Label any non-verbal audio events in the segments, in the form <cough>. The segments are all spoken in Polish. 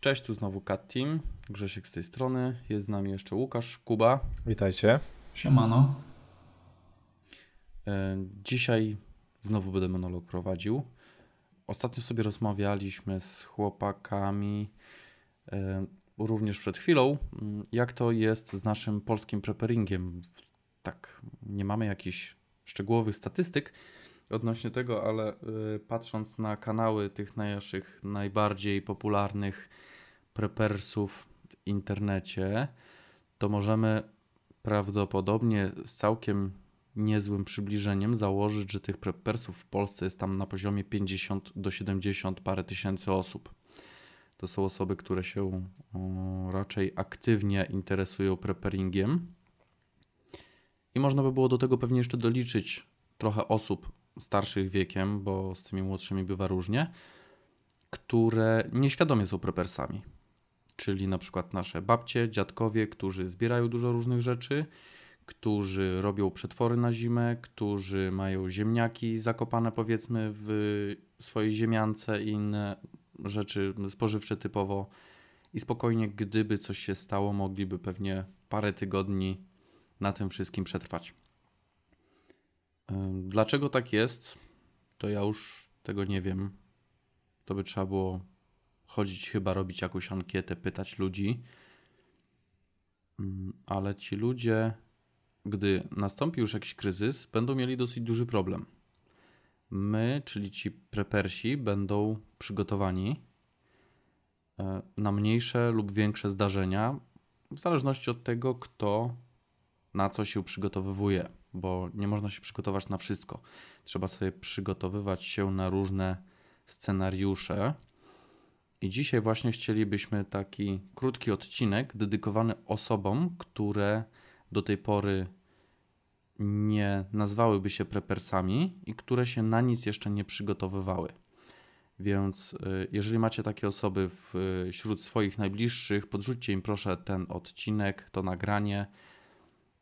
Cześć, tu znowu Cat Team, Grzesiek z tej strony, jest z nami jeszcze Łukasz, Kuba. Witajcie. Siemano. E, dzisiaj znowu będę monolog prowadził. Ostatnio sobie rozmawialiśmy z chłopakami, e, również przed chwilą, mm, jak to jest z naszym polskim preparingiem. Tak, nie mamy jakichś szczegółowych statystyk odnośnie tego, ale y, patrząc na kanały tych naszych najbardziej popularnych prepersów w internecie, to możemy prawdopodobnie z całkiem niezłym przybliżeniem założyć, że tych prepersów w Polsce jest tam na poziomie 50 do 70 parę tysięcy osób. To są osoby, które się raczej aktywnie interesują preparingiem. I można by było do tego pewnie jeszcze doliczyć trochę osób starszych wiekiem, bo z tymi młodszymi bywa różnie, które nieświadomie są prepersami. Czyli na przykład nasze babcie, dziadkowie, którzy zbierają dużo różnych rzeczy, którzy robią przetwory na zimę, którzy mają ziemniaki zakopane powiedzmy w swojej ziemiance i inne rzeczy spożywcze typowo. I spokojnie, gdyby coś się stało, mogliby pewnie parę tygodni na tym wszystkim przetrwać. Dlaczego tak jest, to ja już tego nie wiem. To by trzeba było chodzić, chyba robić jakąś ankietę, pytać ludzi. Ale ci ludzie, gdy nastąpi już jakiś kryzys, będą mieli dosyć duży problem. My, czyli ci prepersi, będą przygotowani e, na mniejsze lub większe zdarzenia, w zależności od tego, kto na co się przygotowywuje bo nie można się przygotować na wszystko. Trzeba sobie przygotowywać się na różne scenariusze. I dzisiaj właśnie chcielibyśmy taki krótki odcinek dedykowany osobom, które do tej pory nie nazwałyby się prepersami i które się na nic jeszcze nie przygotowywały. Więc y, jeżeli macie takie osoby wśród swoich najbliższych, podrzućcie im proszę ten odcinek, to nagranie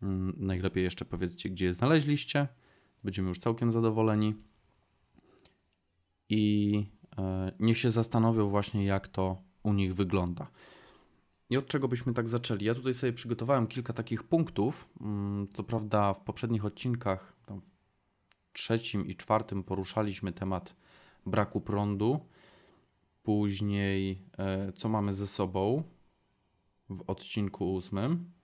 Mm, najlepiej jeszcze powiedzcie, gdzie je znaleźliście. Będziemy już całkiem zadowoleni. I niech się zastanowią właśnie, jak to u nich wygląda. I od czego byśmy tak zaczęli? Ja tutaj sobie przygotowałem kilka takich punktów. Mm, co prawda, w poprzednich odcinkach, w trzecim i czwartym, poruszaliśmy temat braku prądu. Później, e, co mamy ze sobą w odcinku ósmym.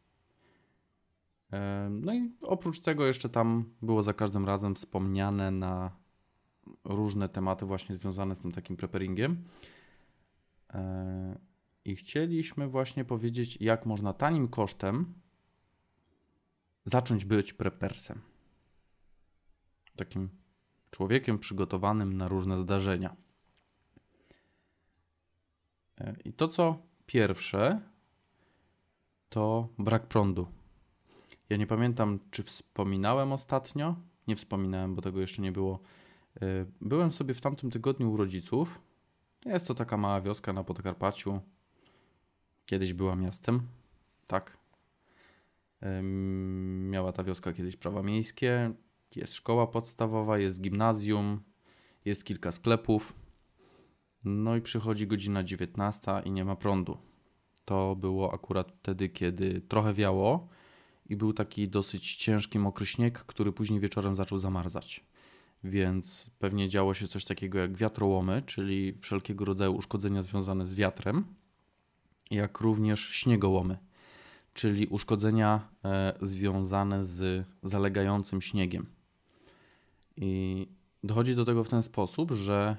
No i oprócz tego jeszcze tam było za każdym razem wspomniane na różne tematy właśnie związane z tym takim preparingiem. I chcieliśmy właśnie powiedzieć, jak można tanim kosztem zacząć być prepersem. Takim człowiekiem przygotowanym na różne zdarzenia. I to, co pierwsze, to brak prądu ja nie pamiętam, czy wspominałem ostatnio. Nie wspominałem, bo tego jeszcze nie było. Y, byłem sobie w tamtym tygodniu u rodziców. Jest to taka mała wioska na Podkarpaciu. Kiedyś była miastem. Tak. Miała ta wioska kiedyś prawa miejskie. Jest szkoła podstawowa, jest gimnazjum, jest kilka sklepów. No i przychodzi godzina 19 i nie ma prądu. To było akurat wtedy, kiedy trochę wiało i był taki dosyć ciężki mokry śnieg, który później wieczorem zaczął zamarzać. Więc pewnie działo się coś takiego jak wiatrołomy, czyli wszelkiego rodzaju uszkodzenia związane z wiatrem, jak również śniegołomy, czyli uszkodzenia e, związane z zalegającym śniegiem. I dochodzi do tego w ten sposób, że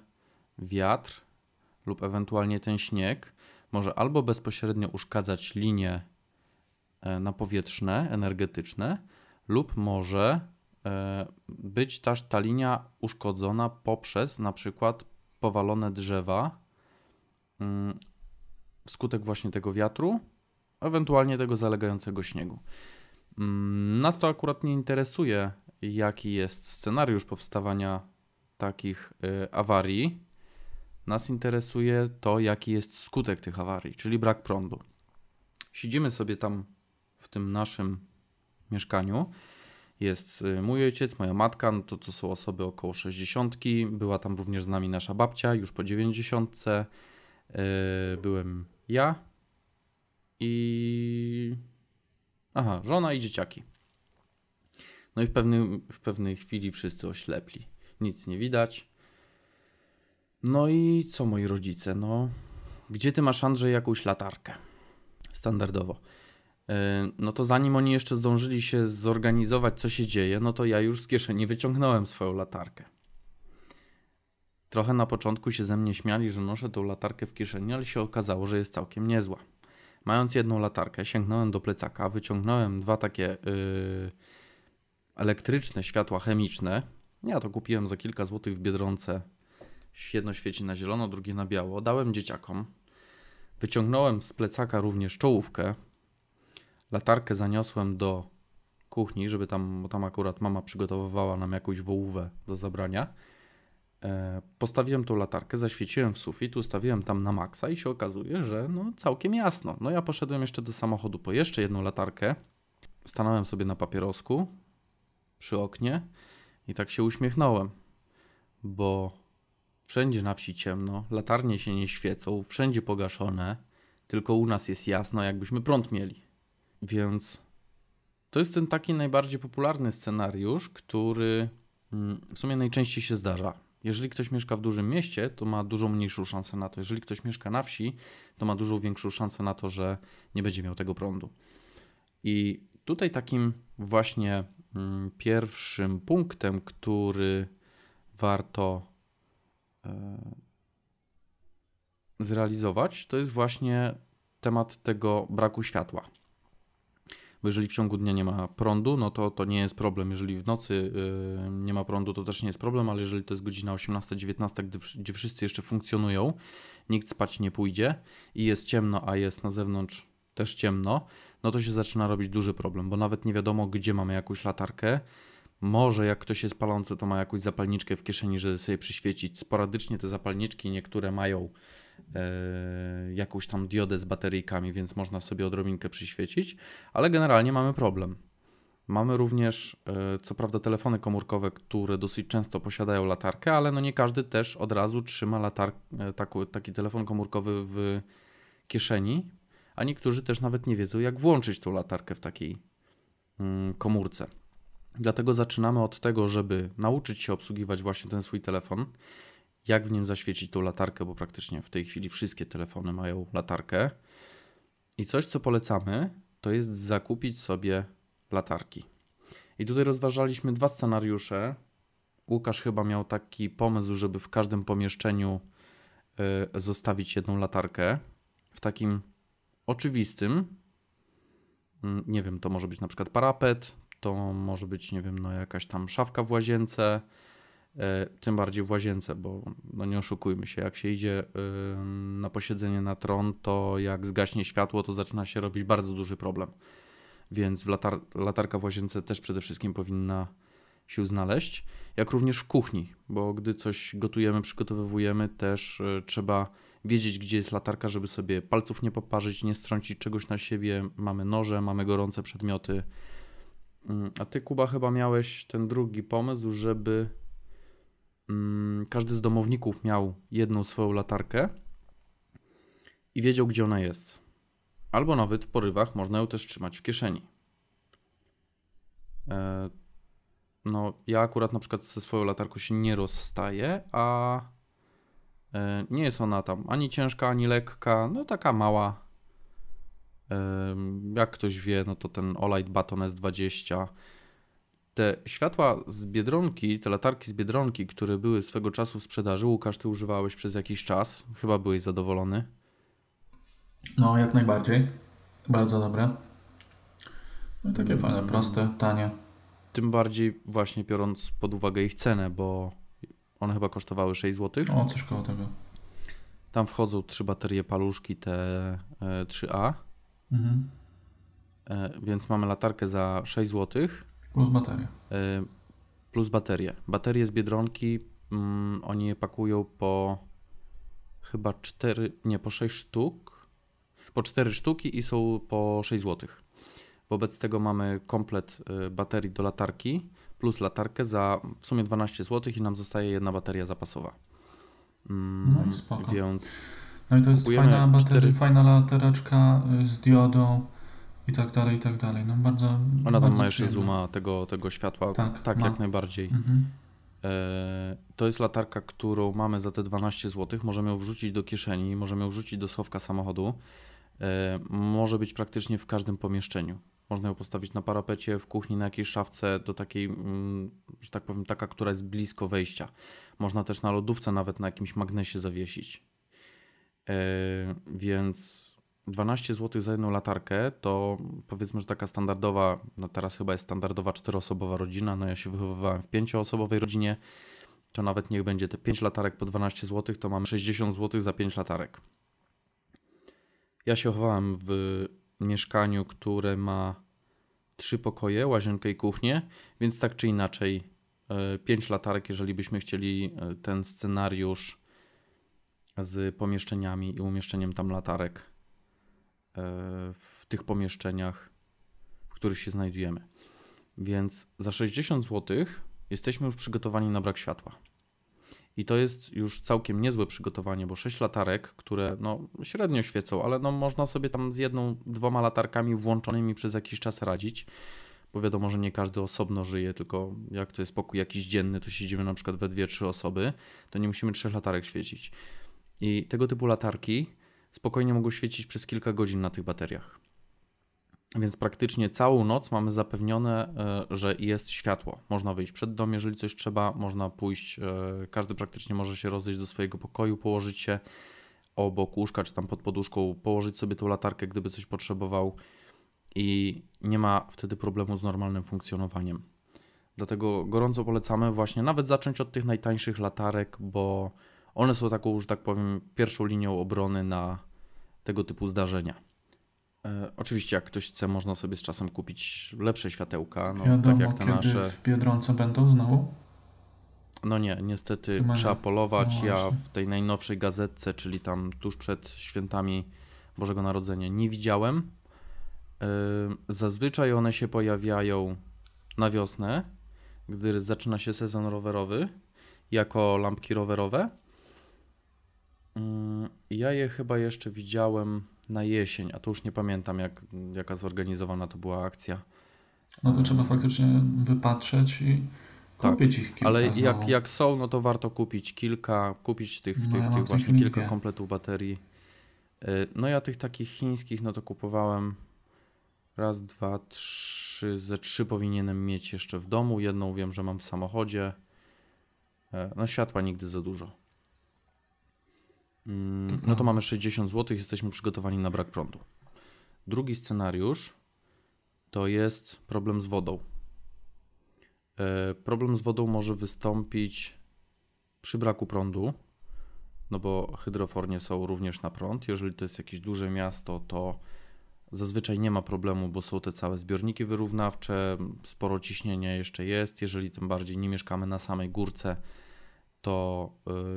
wiatr lub ewentualnie ten śnieg może albo bezpośrednio uszkadzać linię E, napowietrzne, energetyczne, lub może być też ta linia uszkodzona poprzez na przykład powalone drzewa mm, wskutek właśnie tego wiatru, ewentualnie tego zalegającego śniegu. Mm, nas to akurat nie interesuje, jaki jest scenariusz powstawania takich e, awarii. Nas interesuje to, jaki jest skutek tych awarii, czyli brak prądu. Siedzimy sobie tam w tym naszym mieszkaniu jest y, mój ojciec, moja matka, no to, to są osoby około 60. Była tam również z nami nasza babcia, już po 90. Y, byłem ja i. Aha, żona i dzieciaki. No i w, pewnym, w pewnej chwili wszyscy oślepli. Nic nie widać. No i co moi rodzice? No, gdzie ty masz Andrzej jakąś latarkę? Standardowo. E, no to zanim oni jeszcze zdążyli się zorganizować, co się dzieje, no to ja już z kieszeni wyciągnąłem swoją latarkę. Trochę na początku się ze mnie śmiali, że noszę tą latarkę w kieszeni, ale się okazało, że jest całkiem niezła. Mając jedną latarkę, sięgnąłem do plecaka, wyciągnąłem dwa takie yy, elektryczne światła chemiczne. Ja to kupiłem za kilka złotych w Biedronce. Jedno świeci na zielono, drugie na biało. Dałem dzieciakom. Wyciągnąłem z plecaka również czołówkę. Latarkę zaniosłem do kuchni, żeby tam, bo tam akurat mama przygotowywała nam jakąś wołówę do zabrania. E, postawiłem tą latarkę, zaświeciłem w sufit, ustawiłem tam na maksa i się okazuje, że no całkiem jasno. No ja poszedłem jeszcze do samochodu po jeszcze jedną latarkę. Stanąłem sobie na papierosku przy oknie i tak się uśmiechnąłem, bo wszędzie na wsi ciemno, latarnie się nie świecą, wszędzie pogaszone, tylko u nas jest jasno, jakbyśmy prąd mieli. Więc to jest ten taki najbardziej popularny scenariusz, który mm, w sumie najczęściej się zdarza. Jeżeli ktoś mieszka w dużym mieście, to ma dużo mniejszą szansę na to. Jeżeli ktoś mieszka na wsi, to ma dużo większą szansę na to, że nie będzie miał tego prądu. I tutaj takim właśnie mm, pierwszym punktem, który warto e, zrealizować, to jest właśnie temat tego braku światła bo jeżeli w ciągu dnia nie ma prądu, no to to nie jest problem. Jeżeli w nocy yy, nie ma prądu, to też nie jest problem, ale jeżeli to jest godzina 18-19, gdy, gdzie wszyscy jeszcze funkcjonują, nikt spać nie pójdzie i jest ciemno, a jest na zewnątrz też ciemno, no to się zaczyna robić duży problem, bo nawet nie wiadomo, gdzie mamy jakąś latarkę. Może jak ktoś jest palący, to ma jakąś zapalniczkę w kieszeni, żeby sobie przyświecić. Sporadycznie te zapalniczki niektóre mają jakąś tam diodę z bateryjkami, więc można sobie odrobinkę przyświecić, ale generalnie mamy problem. Mamy również, e, co prawda, telefony komórkowe, które dosyć często posiadają latarkę, ale no nie każdy też od razu trzyma latar- e, taki, taki telefon komórkowy w kieszeni, a niektórzy też nawet nie wiedzą, jak włączyć tą latarkę w takiej mm, komórce. Dlatego zaczynamy od tego, żeby nauczyć się obsługiwać właśnie ten swój telefon jak w nim zaświecić tą latarkę, bo praktycznie w tej chwili wszystkie telefony mają latarkę. I coś, co polecamy, to jest zakupić sobie latarki. I tutaj rozważaliśmy dwa scenariusze. Łukasz chyba miał taki pomysł, żeby w każdym pomieszczeniu y, zostawić jedną latarkę. W takim oczywistym, mm, nie wiem, to może być na przykład parapet, to może być, nie wiem, no jakaś tam szafka w łazience, tym bardziej w łazience, bo no nie oszukujmy się, jak się idzie na posiedzenie na tron, to jak zgaśnie światło, to zaczyna się robić bardzo duży problem. Więc latar latarka w łazience też przede wszystkim powinna się znaleźć, jak również w kuchni, bo gdy coś gotujemy, przygotowujemy, też e, trzeba wiedzieć, gdzie jest latarka, żeby sobie palców nie poparzyć, nie strącić czegoś na siebie. Mamy noże, mamy gorące przedmioty. Mm, a ty, Kuba, chyba miałeś ten drugi pomysł, żeby każdy z domowników miał jedną swoją latarkę i wiedział, gdzie ona jest. Albo nawet w porywach można ją też trzymać w kieszeni. E, no, ja akurat na przykład ze swoją latarką się nie rozstaję, a e, nie jest ona tam ani ciężka, ani lekka, no taka mała. E, jak ktoś wie, no to ten Olight Baton S20 te światła z Biedronki, te latarki z Biedronki, które były swego czasu w sprzedaży, Łukasz, ty używałeś przez jakiś czas. Chyba byłeś zadowolony. No, jak najbardziej. Bardzo dobre. No i takie fajne, proste, tanie. Tym bardziej właśnie biorąc pod uwagę ich cenę, bo one chyba kosztowały 6 zł. O, coś koło tego. Tam wchodzą trzy baterie paluszki te 3A. Mhm. E, więc mamy latarkę za 6 złotych Plus bateria. E, plus baterie. Baterie z Biedronki, mm, oni je pakują po chyba 4, nie, po 6 sztuk. Po 4 sztuki i są po 6 zł. Wobec tego mamy komplet e, baterii do latarki plus latarkę za w sumie 12 zł i nam zostaje jedna bateria zapasowa. Mm, no i spoko. Więc No i to jest fajna bateria, cztery- fajna latareczka y, z diodą i tak dalej, i tak dalej. No bardzo. Ona tam bardzo ma jeszcze przyjemne. zooma tego, tego światła. Tak, tak ma. jak najbardziej. Mhm. E, To jest latarka, którą mamy za te 12 zł. Możemy ją wrzucić do kieszeni, możemy ją wrzucić do schowka samochodu. E, Może być praktycznie w każdym pomieszczeniu. Można ją postawić na parapecie, w kuchni, na jakiejś szafce, do takiej, mm, że tak powiem, taka, która jest blisko wejścia. Można też na lodówce, nawet na jakimś magnesie zawiesić. E, Więc 12 zł za jedną latarkę to powiedzmy, że taka standardowa, no teraz chyba jest standardowa czteroosobowa rodzina, no ja się wychowywałem w pięcioosobowej rodzinie, to nawet niech będzie te 5 latarek po 12 zł, to mamy 60 zł za 5 latarek. Ja się chowałem w mieszkaniu, które ma trzy pokoje, łazienkę i kuchnię, więc tak czy inaczej 5 latarek, jeżeli byśmy chcieli e, ten scenariusz z pomieszczeniami i umieszczeniem tam latarek e, w tych pomieszczeniach, w których się znajdujemy. Więc za 60 zł jesteśmy już przygotowani na brak światła. I to jest już całkiem niezłe przygotowanie, bo 6 latarek, które no, średnio świecą, ale no, można sobie tam z jedną, dwoma latarkami włączonymi przez jakiś czas radzić, bo wiadomo, że nie każdy osobno żyje, tylko jak to jest pokój jakiś dzienny, to siedzimy na przykład we dwie, trzy osoby, to nie musimy trzech latarek świecić. I tego typu latarki spokojnie mogą świecić przez kilka godzin na tych bateriach. Więc praktycznie całą noc mamy zapewnione, e, że jest światło. Można wyjść przed dom, jeżeli coś trzeba, można pójść, e, każdy praktycznie może się rozejść do swojego pokoju, położyć się obok łóżka czy tam pod poduszką, położyć sobie tą latarkę, gdyby coś potrzebował i nie ma wtedy problemu z normalnym funkcjonowaniem. Dlatego gorąco polecamy właśnie nawet zacząć od tych najtańszych latarek, bo one są taką, że tak powiem, pierwszą linią obrony na tego typu zdarzenia. E, oczywiście, jak ktoś chce, można sobie z czasem kupić lepsze światełka, no, Wiadomo, tak jak te nasze. w Biedronce będą znowu? No nie, niestety Chyba nie. trzeba polować. No ja w tej najnowszej gazetce, czyli tam tuż przed świętami Bożego Narodzenia, nie widziałem. E, Zazwyczaj one się pojawiają na wiosnę, gdy zaczyna się sezon rowerowy, jako lampki rowerowe. Mm, Ja je chyba jeszcze widziałem na jesień, a to już nie pamiętam, jak, jaka zorganizowana to była akcja. No to trzeba faktycznie wypatrzeć i Tak, kupić ich kilka Ale jak, znowu. jak są, no to warto kupić kilka, kupić tych, No, tych, ja tych właśnie kilka kompletów baterii. Y, No ja tych takich chińskich, no to kupowałem raz, dwa, trzy, ze trzy powinienem mieć jeszcze w domu. Jedną wiem, że mam w samochodzie. E, No światła nigdy za dużo. Mm, No to mamy 60 zł, jesteśmy przygotowani na brak prądu. Drugi scenariusz to jest problem z wodą. E, Problem z wodą może wystąpić przy braku prądu, no bo hydrofornie są również na prąd. Jeżeli to jest jakieś duże miasto, to zazwyczaj nie ma problemu, bo są te całe zbiorniki wyrównawcze, sporo ciśnienia jeszcze jest. Jeżeli tym bardziej nie mieszkamy na samej górce, to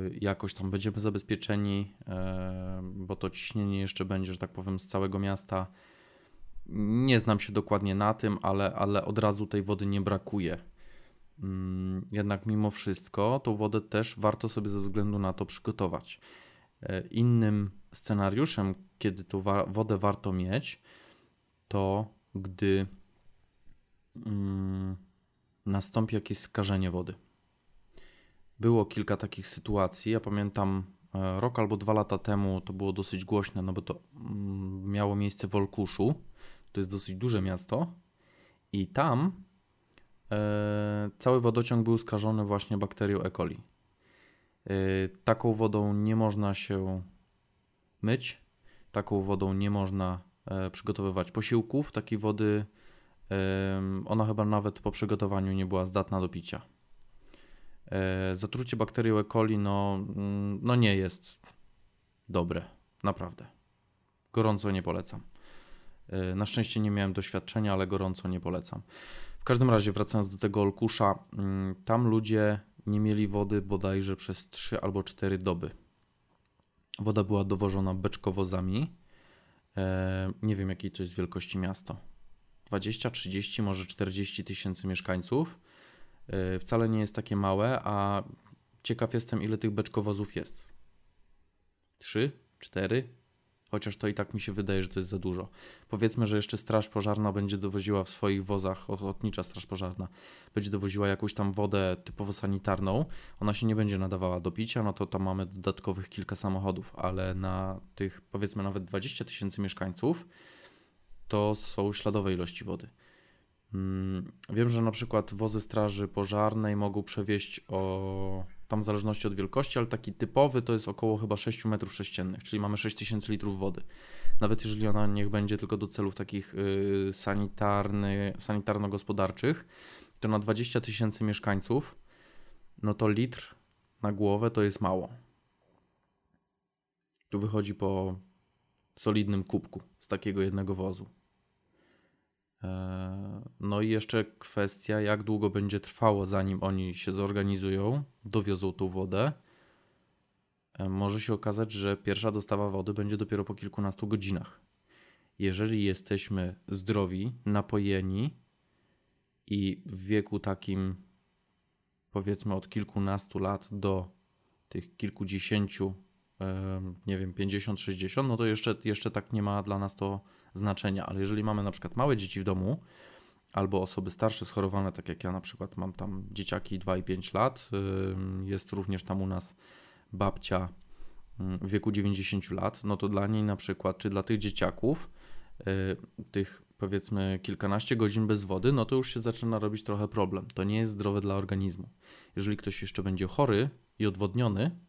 y, jakoś tam będziemy zabezpieczeni, e, bo to ciśnienie jeszcze będzie, że tak powiem, z całego miasta. Nie znam się dokładnie na tym, ale, ale od razu tej wody nie brakuje. Mm, Jednak mimo wszystko tą wodę też warto sobie ze względu na to przygotować. E, Innym scenariuszem, kiedy tą wodę warto mieć, to gdy mm, nastąpi jakieś skażenie wody. Było kilka takich sytuacji. Ja pamiętam e, rok albo dwa lata temu to było dosyć głośne, no bo to mm, miało miejsce w Olkuszu. To jest dosyć duże miasto. I tam e, cały wodociąg był skażony właśnie bakterią E. coli. E, taką wodą nie można się myć, taką wodą nie można przygotowywać posiłków. Takiej wody ona chyba nawet po przygotowaniu nie była zdatna do picia. E, zatrucie bakterią E. coli no, mm, no nie jest dobre, naprawdę. Gorąco nie polecam. E, Na szczęście nie miałem doświadczenia, ale gorąco nie polecam. W każdym razie, wracając do tego Olkusza, mm, tam ludzie nie mieli wody bodajże przez 3 albo 4 doby. Woda była dowożona beczkowozami. E, Nie wiem, jakiej to jest wielkości miasto. 20, 30, może 40 tysięcy mieszkańców. E, Wcale nie jest takie małe, a ciekaw jestem, ile tych beczkowozów jest. 3, 4, chociaż to i tak mi się wydaje, że to jest za dużo. Powiedzmy, że jeszcze Straż Pożarna będzie dowoziła w swoich wozach, Ochotnicza Straż Pożarna będzie dowoziła jakąś tam wodę typowo sanitarną, ona się nie będzie nadawała do picia, no to tam mamy dodatkowych kilka samochodów, ale na tych powiedzmy nawet 20 tysięcy mieszkańców to są śladowe ilości wody. Mm, wiem, że na przykład wozy straży pożarnej mogą przewieźć o tam w zależności od wielkości, ale taki typowy to jest około chyba 6 metrów sześciennych, czyli mamy 6000 litrów wody. Nawet jeżeli ona niech będzie tylko do celów takich y, sanitarny, sanitarno-gospodarczych, to na 20 tysięcy mieszkańców, no to litr na głowę to jest mało. Tu wychodzi po solidnym kubku z takiego jednego wozu. E, no i jeszcze kwestia, jak długo będzie trwało, zanim oni się zorganizują, dowiozą tą wodę. E, może się okazać, że pierwsza dostawa wody będzie dopiero po kilkunastu godzinach. Jeżeli jesteśmy zdrowi, napojeni i w wieku takim, powiedzmy od kilkunastu lat do tych kilkudziesięciu, nie wiem, 50-60, no to jeszcze, jeszcze tak nie ma dla nas to znaczenia, ale jeżeli mamy na przykład małe dzieci w domu, albo osoby starsze schorowane, tak jak ja na przykład mam tam dzieciaki 2 i 5 lat, jest również tam u nas babcia w wieku 90 lat, no to dla niej na przykład, czy dla tych dzieciaków, y, tych powiedzmy kilkanaście godzin bez wody, no to już się zaczyna robić trochę problem. To nie jest zdrowe dla organizmu. Jeżeli ktoś jeszcze będzie chory i odwodniony,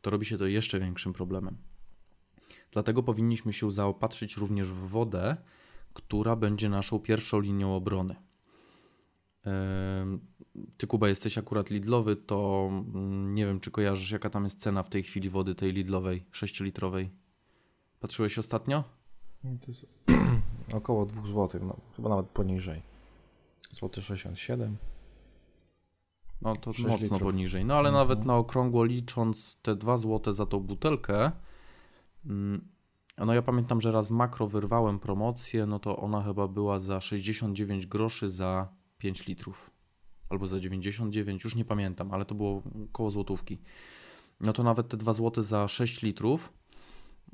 to robi się to jeszcze większym problemem. Dlatego powinniśmy się zaopatrzyć również w wodę, która będzie naszą pierwszą linią obrony. Ty, Kuba, jesteś akurat Lidlowy, to mm, nie wiem, czy kojarzysz, jaka tam jest cena w tej chwili wody tej Lidlowej, 6-litrowej. Patrzyłeś ostatnio? To jest <clears throat> około 2 zł, no, chyba nawet poniżej. Złoty 67. No to mocno litrów. poniżej. No ale mhm. nawet na okrągło licząc te 2 zł za tą butelkę, Mm, no ja pamiętam, że raz w makro wyrwałem promocję, no to ona chyba była za 69 groszy za 5 litrów. Albo za 99, już nie pamiętam, ale to było koło złotówki. No to nawet te 2 zł za 6 litrów,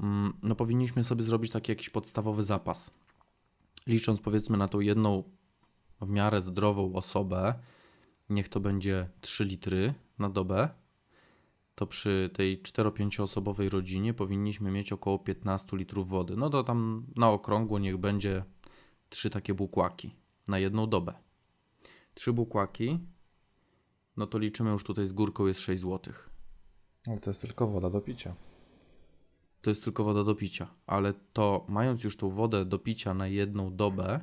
mm, no powinniśmy sobie zrobić taki jakiś podstawowy zapas. Licząc powiedzmy na tą jedną w miarę zdrową osobę, niech to będzie 3 litry na dobę, to przy tej 4-5 osobowej rodzinie powinniśmy mieć około 15 litrów wody. No to tam na okrągło niech będzie trzy takie bukłaki na jedną dobę. Trzy bukłaki, no to liczymy już tutaj z górką jest 6 zł. Ale to jest tylko woda do picia. To jest tylko woda do picia, ale to mając już tą wodę do picia na jedną dobę,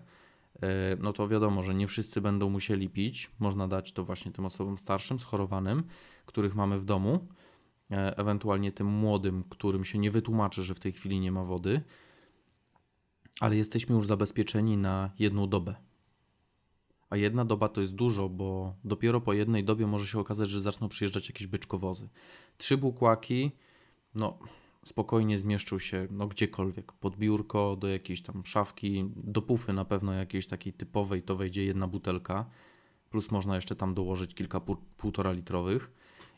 no to wiadomo, że nie wszyscy będą musieli pić. Można dać to właśnie tym osobom starszym, schorowanym, których mamy w domu. E, ewentualnie tym młodym, którym się nie wytłumaczy, że w tej chwili nie ma wody, ale jesteśmy już zabezpieczeni na jedną dobę. A jedna doba to jest dużo, bo dopiero po jednej dobie może się okazać, że zaczną przyjeżdżać jakieś byczkowozy. Trzy bukłaki, no spokojnie zmieszczą się no, gdziekolwiek. Pod biurko, do jakiejś tam szafki, do pufy na pewno jakiejś takiej typowej to wejdzie jedna butelka. Plus można jeszcze tam dołożyć kilka półtora litrowych.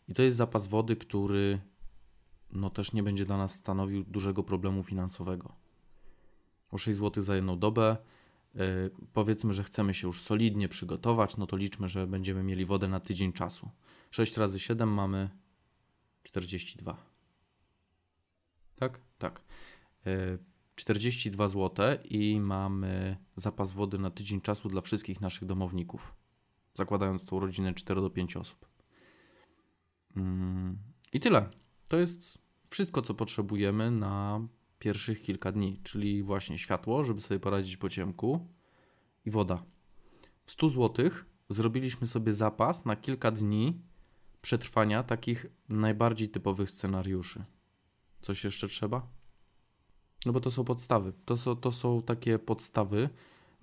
I to jest zapas wody, który no też nie będzie dla nas stanowił dużego problemu finansowego. O 6 zł za jedną dobę. Yy, powiedzmy, że chcemy się już solidnie przygotować, no to liczmy, że będziemy mieli wodę na tydzień czasu. 6 razy 7 mamy 42. Tak? Tak. Yy, 42 zł i mamy zapas wody na tydzień czasu dla wszystkich naszych domowników. Zakładając tą rodzinę 4 do 5 osób. Mm, I tyle. To jest wszystko, co potrzebujemy na pierwszych kilka dni, czyli właśnie światło, żeby sobie poradzić po ciemku i woda. W 100 zł zrobiliśmy sobie zapas na kilka dni przetrwania takich najbardziej typowych scenariuszy. Coś jeszcze trzeba? No bo to są podstawy. To są, to są takie podstawy,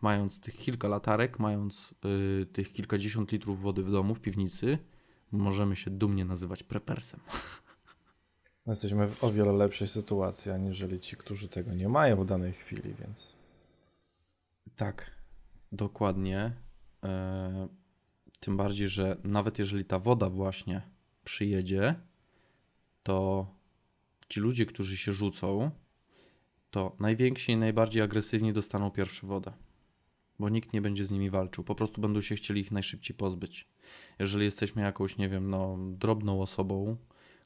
mając tych kilka latarek, mając yy, tych kilkadziesiąt litrów wody w domu, w piwnicy, możemy się dumnie nazywać prepersem. <laughs> Jesteśmy w o wiele lepszej sytuacji, aniżeli ci, którzy tego nie mają w danej chwili, więc. Tak, dokładnie. E, tym bardziej, że nawet jeżeli ta woda właśnie przyjedzie, to ci ludzie, którzy się rzucą, to najwięksi i najbardziej agresywni dostaną pierwszy wodę, bo nikt nie będzie z nimi walczył. Po prostu będą się chcieli ich najszybciej pozbyć. Jeżeli jesteśmy jakąś, nie wiem, no, drobną osobą,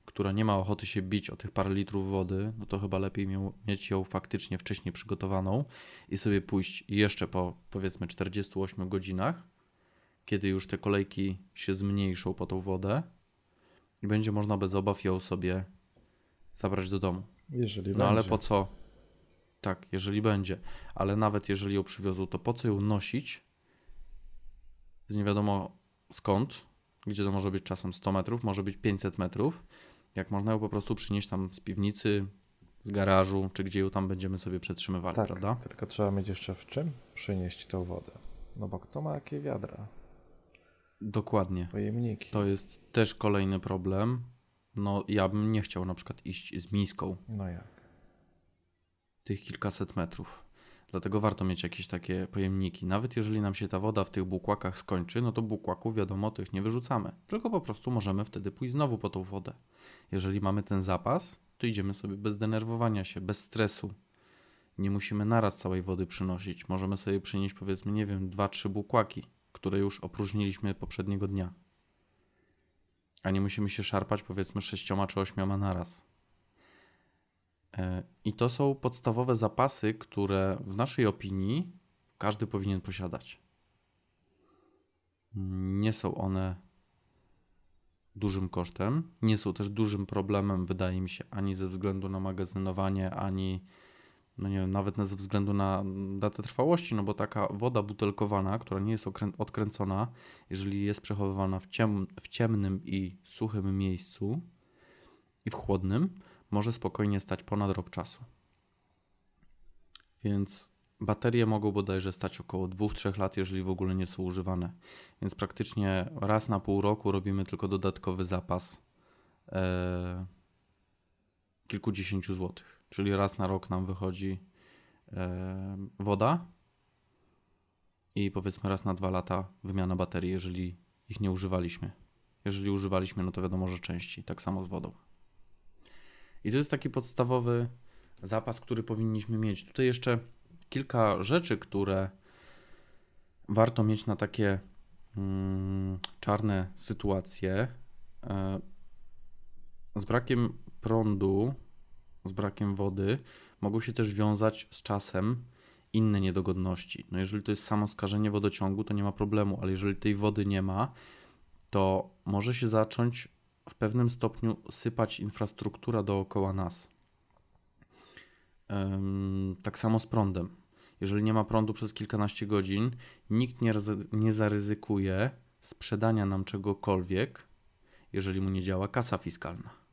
która nie ma ochoty się bić o tych parę litrów wody, no to chyba lepiej mieć ją faktycznie wcześniej przygotowaną i sobie pójść jeszcze po powiedzmy 48 godzinach, kiedy już te kolejki się zmniejszą po tą wodę i będzie można bez obaw ją sobie zabrać do domu. Jeżeli No będzie. ale po co? Tak, jeżeli będzie. Ale nawet jeżeli ją przywiozą, to po co ją nosić z nie wiadomo skąd, gdzie to może być czasem 100 metrów, może być 500 metrów, jak można ją po prostu przynieść tam z piwnicy, z garażu, czy gdzie ją tam będziemy sobie przetrzymywali, Tak, prawda? tylko trzeba mieć jeszcze w czym przynieść tę wodę. No bo kto ma jakie wiadra, Dokładnie. pojemniki. To jest też kolejny problem. No, ja bym nie chciał na przykład iść z miską No jak? tych kilkaset metrów. Dlatego warto mieć jakieś takie pojemniki. Nawet jeżeli nam się ta woda w tych bukłakach skończy, no to bukłaków wiadomo, tych nie wyrzucamy. Tylko po prostu możemy wtedy pójść znowu po tą wodę. Jeżeli mamy ten zapas, to idziemy sobie bez denerwowania się, bez stresu. Nie musimy naraz całej wody przynosić. Możemy sobie przynieść powiedzmy, nie wiem, dwa, trzy bukłaki, które już opróżniliśmy poprzedniego dnia. A nie musimy się szarpać powiedzmy sześcioma czy ośmioma naraz. E, I to są podstawowe zapasy, które w naszej opinii każdy powinien posiadać. Nie są one dużym kosztem, nie są też dużym problemem, wydaje mi się, ani ze względu na magazynowanie, ani no nie wiem, nawet ze względu na datę trwałości, no bo taka woda butelkowana, która nie jest odkręcona, jeżeli jest przechowywana w, ciem- w ciemnym i suchym miejscu i w chłodnym, może spokojnie stać ponad rok czasu. Więc baterie mogą bodajże stać około 2-3 lat, jeżeli w ogóle nie są używane. Więc praktycznie raz na pół roku robimy tylko dodatkowy zapas e, kilkudziesięciu złotych. Czyli raz na rok nam wychodzi e, woda i powiedzmy raz na dwa lata wymiana baterii, jeżeli ich nie używaliśmy. Jeżeli używaliśmy, no to wiadomo, że częściej. Tak samo z wodą. I to jest taki podstawowy zapas, który powinniśmy mieć. Tutaj jeszcze kilka rzeczy, które warto mieć na takie mm, czarne sytuacje. E, z brakiem prądu, z brakiem wody mogą się też wiązać z czasem inne niedogodności. No jeżeli to jest samo skażenie wodociągu, to nie ma problemu, ale jeżeli tej wody nie ma, to może się zacząć w pewnym stopniu sypać infrastruktura dookoła nas. Tak samo z prądem. Jeżeli nie ma prądu przez kilkanaście godzin, nikt nie, nie zaryzykuje sprzedania nam czegokolwiek, jeżeli mu nie działa kasa fiskalna.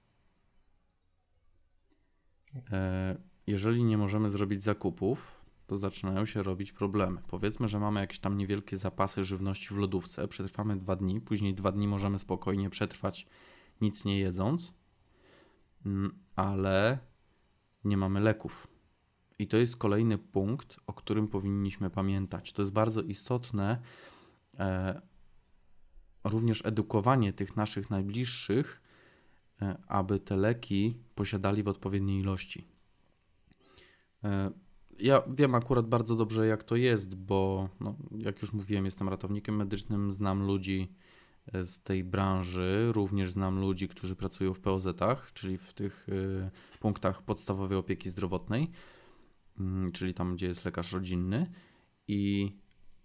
E, Jeżeli nie możemy zrobić zakupów, to zaczynają się robić problemy. Powiedzmy, że mamy jakieś tam niewielkie zapasy żywności w lodówce, przetrwamy dwa dni, później dwa dni możemy spokojnie przetrwać nic nie jedząc, Mm, ale nie mamy leków. I to jest kolejny punkt, o którym powinniśmy pamiętać. To jest bardzo istotne, e, również edukowanie tych naszych najbliższych, aby te leki posiadali w odpowiedniej ilości. E, ja wiem akurat bardzo dobrze, jak to jest, bo no, jak już mówiłem, jestem ratownikiem medycznym, znam ludzi e, z tej branży, również znam ludzi, którzy pracują w POZ-ach, czyli w tych punktach podstawowej opieki zdrowotnej, mm, czyli tam, gdzie jest lekarz rodzinny. I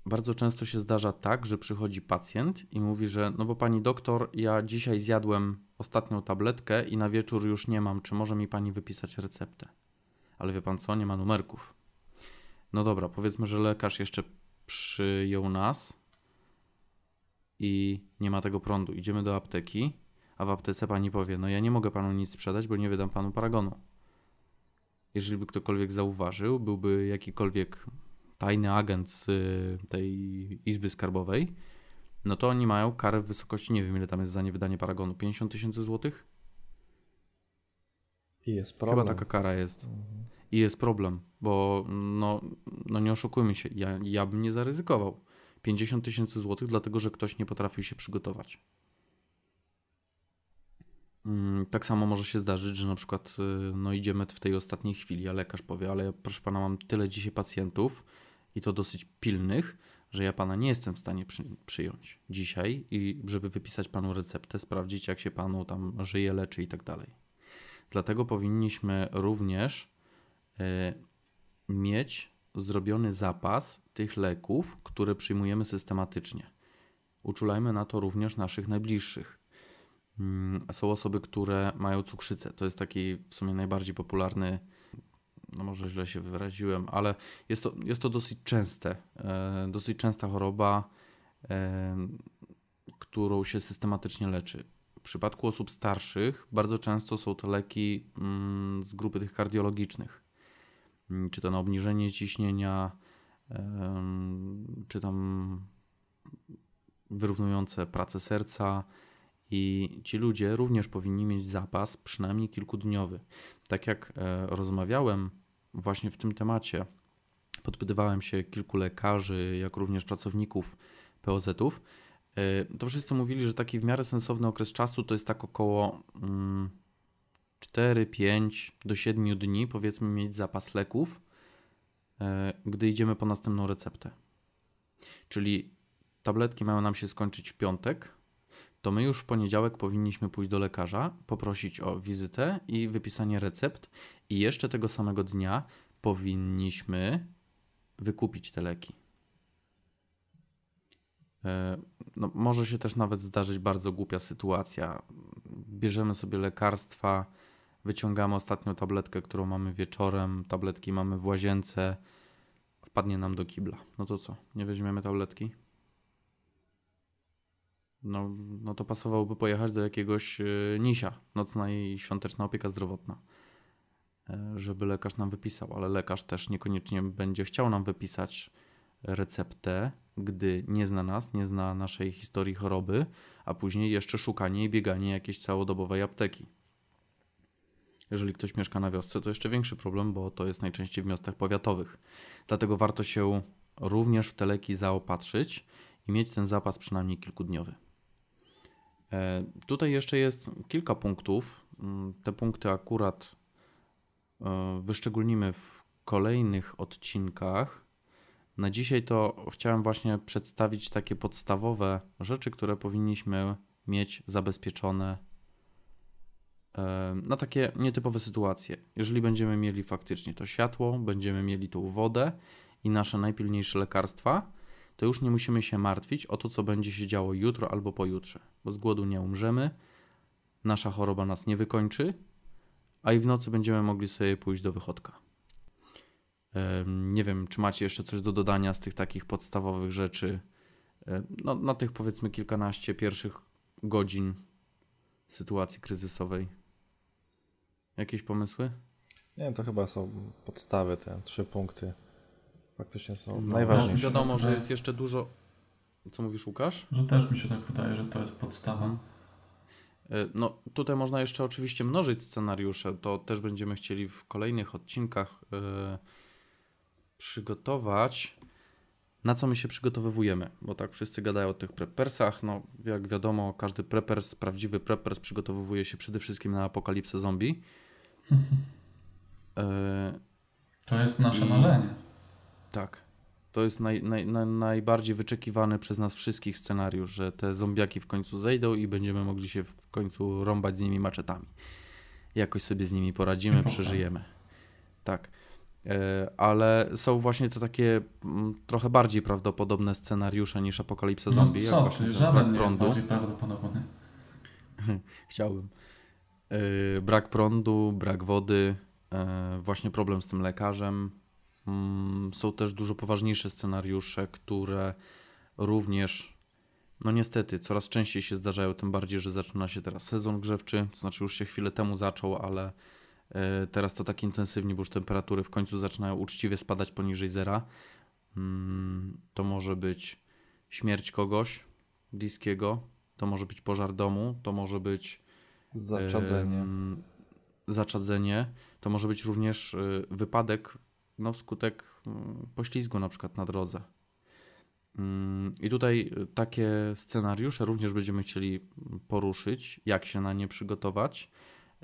bardzo często się zdarza tak, że przychodzi pacjent i mówi, że no bo pani doktor, ja dzisiaj zjadłem ostatnią tabletkę i na wieczór już nie mam, czy może mi pani wypisać receptę? Ale wie pan co, nie ma numerków. No dobra, powiedzmy, że lekarz jeszcze przyjął nas i nie ma tego prądu. Idziemy do apteki, a w aptece pani powie: No, ja nie mogę panu nic sprzedać, bo nie wydam panu paragonu. Jeżeli by ktokolwiek zauważył, byłby jakikolwiek tajny agent z y, tej izby skarbowej, no to oni mają karę w wysokości, nie wiem ile tam jest za niewydanie paragonu, 50 tysięcy złotych? I jest problem. Chyba taka kara jest. Mhm. I jest problem, bo no, no nie oszukujmy się, ja, ja bym nie zaryzykował. 50 tysięcy złotych, dlatego że ktoś nie potrafił się przygotować. Mm, tak samo może się zdarzyć, że na przykład y, no, idziemy w tej ostatniej chwili, a lekarz powie, ale proszę pana, mam tyle dzisiaj pacjentów i to dosyć pilnych, że ja pana nie jestem w stanie przy, przyjąć dzisiaj i żeby wypisać panu receptę, sprawdzić jak się panu tam żyje, leczy i tak dalej. Dlatego powinniśmy również y, mieć zrobiony zapas tych leków, które przyjmujemy systematycznie. Uczulajmy na to również naszych najbliższych. Mm, są osoby, które mają cukrzycę. To jest taki w sumie najbardziej popularny, no może źle się wyraziłem, ale jest to, jest to dosyć częste, e, dosyć częsta choroba, e, którą się systematycznie leczy. W przypadku osób starszych bardzo często są to leki mm, z grupy tych kardiologicznych, mm, czy to na obniżenie ciśnienia, czy tam wyrównujące pracę serca, i ci ludzie również powinni mieć zapas przynajmniej kilkudniowy. Tak jak e, rozmawiałem właśnie w tym temacie, podpytywałem się kilku lekarzy, jak również pracowników POZ-ów, e, to wszyscy mówili, że taki w miarę sensowny okres czasu to jest tak około 4, 5 do 7 dni, powiedzmy, mieć zapas leków, e, gdy idziemy po następną receptę. Czyli tabletki mają nam się skończyć w piątek, to my już w poniedziałek powinniśmy pójść do lekarza, poprosić o wizytę i wypisanie recept, i jeszcze tego samego dnia powinniśmy wykupić te leki. E, no, może się też nawet zdarzyć bardzo głupia sytuacja. Bierzemy sobie lekarstwa, wyciągamy ostatnią tabletkę, którą mamy wieczorem, tabletki mamy w łazience, wpadnie nam do kibla. No to co? Nie weźmiemy tabletki? No, no to pasowałoby pojechać do jakiegoś e, nisia, nocna i świąteczna opieka zdrowotna, e, żeby lekarz nam wypisał, ale lekarz też niekoniecznie będzie chciał nam wypisać receptę, gdy nie zna nas, nie zna naszej historii choroby, a później jeszcze szukanie i bieganie jakiejś całodobowej apteki. Jeżeli ktoś mieszka na wiosce, to jeszcze większy problem, bo to jest najczęściej w miastach powiatowych. Dlatego warto się również w te leki zaopatrzyć i mieć ten zapas przynajmniej kilkudniowy. E, tutaj jeszcze jest kilka punktów. Mm, te punkty akurat e, wyszczególnimy w kolejnych odcinkach. Na dzisiaj to chciałem właśnie przedstawić takie podstawowe rzeczy, które powinniśmy mieć zabezpieczone e, na takie nietypowe sytuacje. Jeżeli będziemy mieli faktycznie to światło, będziemy mieli tą wodę i nasze najpilniejsze lekarstwa, to już nie musimy się martwić o to, co będzie się działo jutro albo pojutrze, bo z głodu nie umrzemy, nasza choroba nas nie wykończy, a i w nocy będziemy mogli sobie pójść do wychodka. Nie wiem, czy macie jeszcze coś do dodania z tych takich podstawowych rzeczy, no, na tych powiedzmy kilkanaście pierwszych godzin sytuacji kryzysowej. Jakieś pomysły? Nie, to chyba są podstawy, te trzy punkty faktycznie są no, najważniejsze. Wiadomo, tak że jest jeszcze dużo. Co mówisz, Łukasz? Że też mi się tak wydaje, że to jest podstawa. E, no, tutaj można jeszcze oczywiście mnożyć scenariusze. To też będziemy chcieli w kolejnych odcinkach yy, przygotować. Na co my się przygotowujemy? Bo tak wszyscy gadają o tych prepersach. No, jak wiadomo, każdy prepers, prawdziwy prepers przygotowuje się przede wszystkim na apokalipsę zombie. Yy, <laughs> to jest nasze i... marzenie. Tak. To jest naj, naj, naj, najbardziej wyczekiwany przez nas wszystkich scenariusz, że te zombiaki w końcu zejdą i będziemy mogli się w końcu rąbać z nimi maczetami. Jakoś sobie z nimi poradzimy, przeżyjemy. Tak. E, ale są właśnie to takie mm, trochę bardziej prawdopodobne scenariusze niż apokalipsa no zombie. No co ty, żaden nie prądu. jest bardziej prawdopodobny. <laughs> Chciałbym. E, brak prądu, brak wody, e, właśnie problem z tym lekarzem, są też dużo poważniejsze scenariusze, które również, no niestety, coraz częściej się zdarzają, tym bardziej, że zaczyna się teraz sezon grzewczy, to znaczy już się chwilę temu zaczął, ale e, teraz to tak intensywnie, bo już temperatury w końcu zaczynają uczciwie spadać poniżej zera. Mm, to może być śmierć kogoś bliskiego, to może być pożar domu, to może być zaczadzenie. zaczadzenie. To może być również e, wypadek no, wskutek mm, poślizgu na przykład na drodze. Mm, I tutaj y, takie scenariusze również będziemy chcieli poruszyć, jak się na nie przygotować.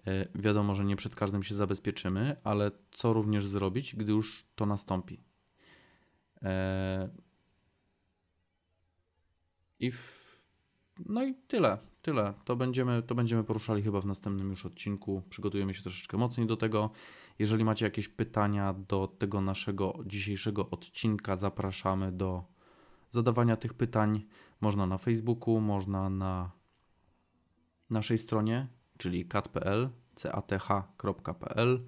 E, Wiadomo, że nie przed każdym się zabezpieczymy, ale co również zrobić, gdy już to nastąpi. E, I w... No i tyle, tyle. To będziemy, to będziemy poruszali chyba w następnym już odcinku. Przygotujemy się troszeczkę mocniej do tego. Jeżeli macie jakieś pytania do tego naszego dzisiejszego odcinka, zapraszamy do zadawania tych pytań. Można na Facebooku, można na naszej stronie, czyli kat.pl, cath.pl.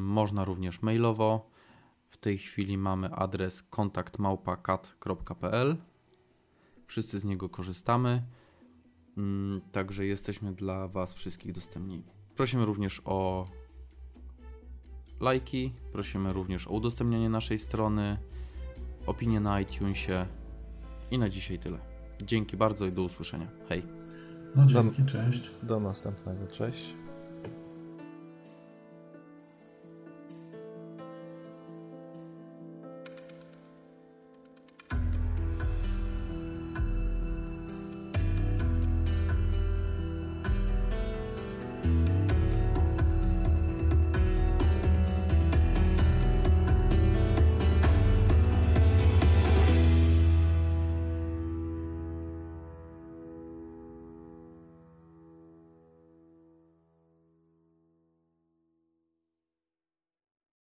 Można również mailowo. W tej chwili mamy adres kontaktmałpa.kat.pl. Wszyscy z niego korzystamy. Także jesteśmy dla Was wszystkich dostępni. Prosimy również o lajki, prosimy również o udostępnianie naszej strony, opinie na iTunesie i na dzisiaj tyle. Dzięki bardzo i do usłyszenia. Hej. No dzięki, cześć. Do następnego. Cześć.